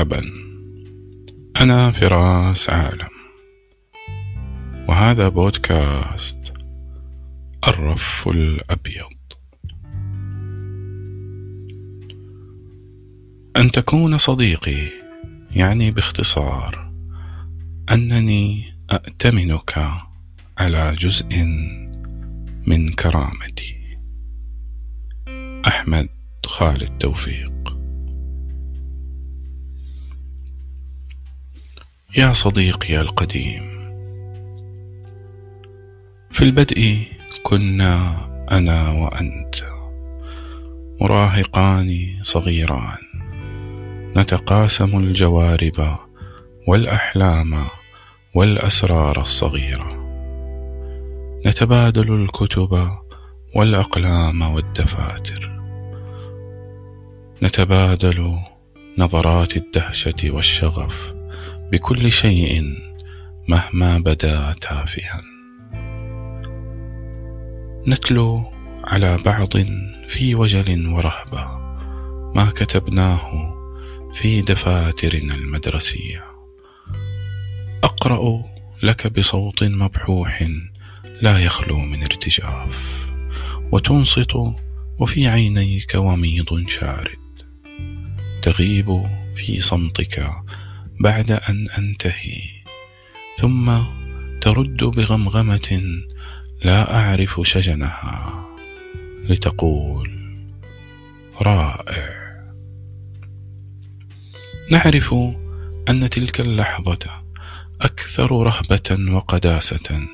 مرحبا. أنا فراس عالم. وهذا بودكاست الرف الأبيض. أن تكون صديقي يعني باختصار أنني أأتمنك على جزء من كرامتي. أحمد خالد توفيق. يا صديقي القديم. في البدء كنا أنا وأنت مراهقان صغيران. نتقاسم الجوارب والأحلام والأسرار الصغيرة. نتبادل الكتب والأقلام والدفاتر. نتبادل نظرات الدهشة والشغف بكل شيء مهما بدا تافها. نتلو على بعض في وجل ورهبة ما كتبناه في دفاترنا المدرسية. أقرأ لك بصوت مبحوح لا يخلو من ارتجاف وتنصت وفي عينيك وميض شارد. تغيب في صمتك بعد أن أنتهي. ثم ترد بغمغمة لا أعرف شجنها. لتقول رائع. نعرف أن تلك اللحظة أكثر رهبة وقداسة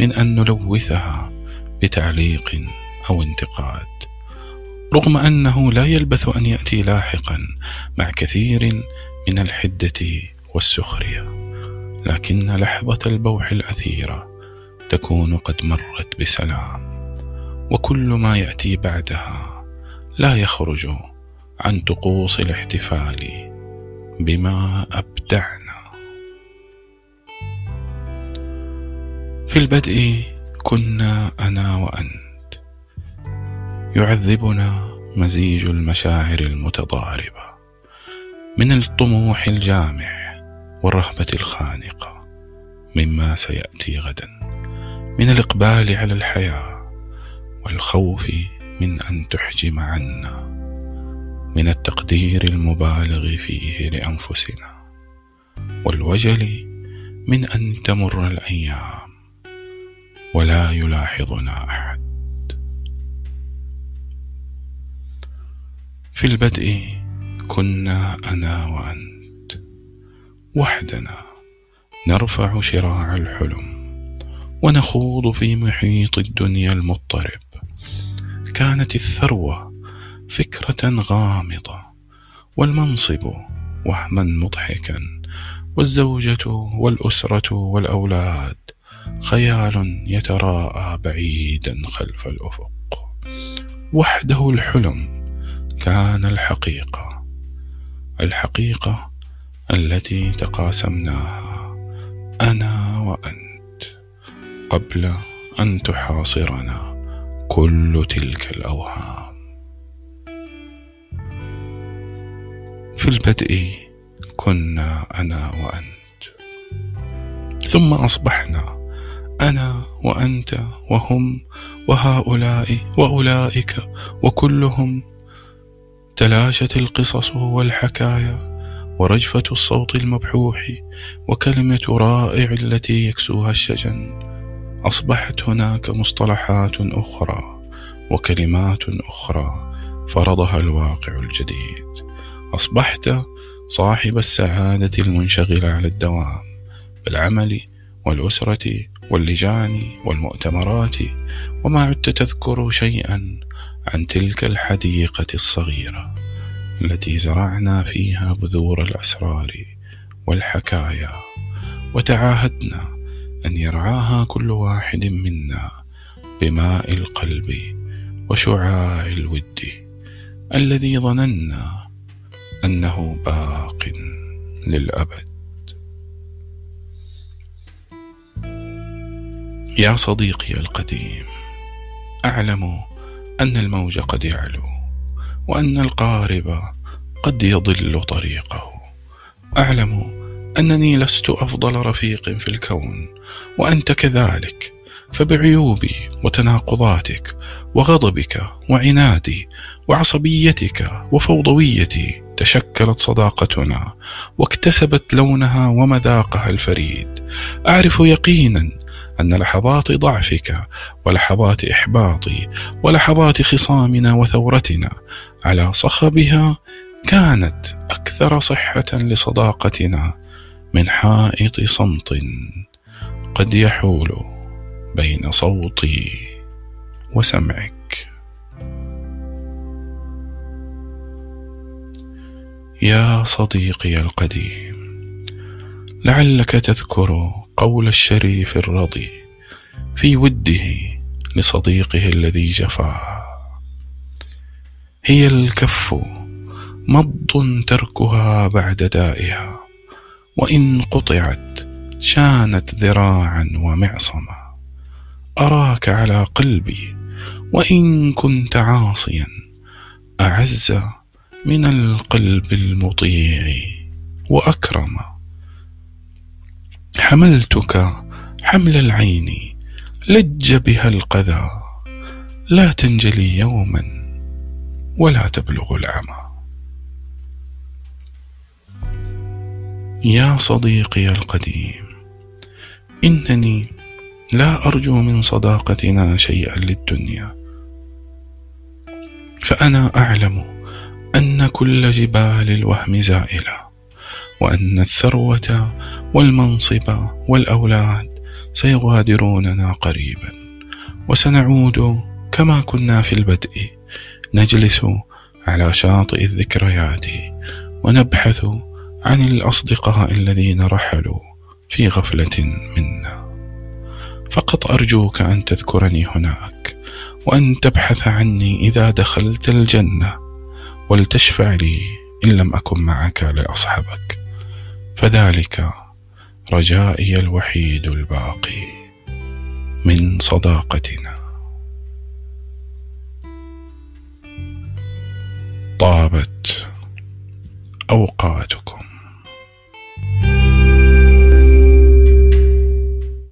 من أن نلوثها بتعليق أو انتقاد. رغم أنه لا يلبث أن يأتي لاحقا مع كثير من الحدة والسخرية لكن لحظة البوح الأثيرة تكون قد مرت بسلام وكل ما يأتي بعدها لا يخرج عن طقوس الاحتفال بما أبدعنا. في البدء كنا أنا وأنت. يعذبنا مزيج المشاعر المتضاربة من الطموح الجامع والرهبة الخانقة مما سيأتي غدا من الإقبال على الحياة والخوف من أن تحجم عنا من التقدير المبالغ فيه لأنفسنا والوجل من أن تمر الأيام ولا يلاحظنا أحد في البدء كنا أنا وأنت وحدنا نرفع شراع الحلم ونخوض في محيط الدنيا المضطرب. كانت الثروة فكرة غامضة والمنصب وهما مضحكا والزوجة والأسرة والأولاد خيال يتراءى بعيدا خلف الأفق. وحده الحلم كان الحقيقة الحقيقة التي تقاسمناها أنا وأنت قبل أن تحاصرنا كل تلك الأوهام. في البدء كنا أنا وأنت ثم أصبحنا أنا وأنت وهم وهؤلاء وأولئك وكلهم تلاشت القصص والحكايا ورجفة الصوت المبحوح وكلمة رائع التي يكسوها الشجن. أصبحت هناك مصطلحات أخرى وكلمات أخرى فرضها الواقع الجديد. أصبحت صاحب السعادة المنشغلة على الدوام بالعمل والأسرة واللجان والمؤتمرات وما عدت تذكر شيئا عن تلك الحديقة الصغيرة التي زرعنا فيها بذور الأسرار والحكايا وتعاهدنا أن يرعاها كل واحد منا بماء القلب وشعاع الود الذي ظننا أنه باق للأبد. يا صديقي القديم أعلم أن الموج قد يعلو وأن القارب قد يضل طريقه. أعلم أنني لست أفضل رفيق في الكون وأنت كذلك فبعيوبي وتناقضاتك وغضبك وعنادي وعصبيتك وفوضويتي تشكلت صداقتنا واكتسبت لونها ومذاقها الفريد. أعرف يقينا أن لحظات ضعفك ولحظات إحباطي ولحظات خصامنا وثورتنا على صخبها كانت أكثر صحة لصداقتنا من حائط صمت قد يحول بين صوتي وسمعك. يا صديقي القديم لعلك تذكر قول الشريف الرضي في وده لصديقه الذي جفاه هي الكف مض تركها بعد دائها وإن قطعت شانت ذراعا ومعصما. أراك على قلبي وإن كنت عاصيا أعز من القلب المطيع وأكرم. حملتك حمل العين لج بها القذى. لا تنجلي يوما ولا تبلغ العمى. يا صديقي القديم إنني لا أرجو من صداقتنا شيئا للدنيا. فأنا أعلم أن كل جبال الوهم زائلة. وأن الثروة والمنصب والأولاد سيغادروننا قريبا. وسنعود كما كنا في البدء. نجلس على شاطئ الذكريات ونبحث عن الأصدقاء الذين رحلوا في غفلة منا. فقط أرجوك أن تذكرني هناك وأن تبحث عني إذا دخلت الجنة ولتشفع لي إن لم أكن معك لأصحبك فذلك رجائي الوحيد الباقي من صداقتنا. طابت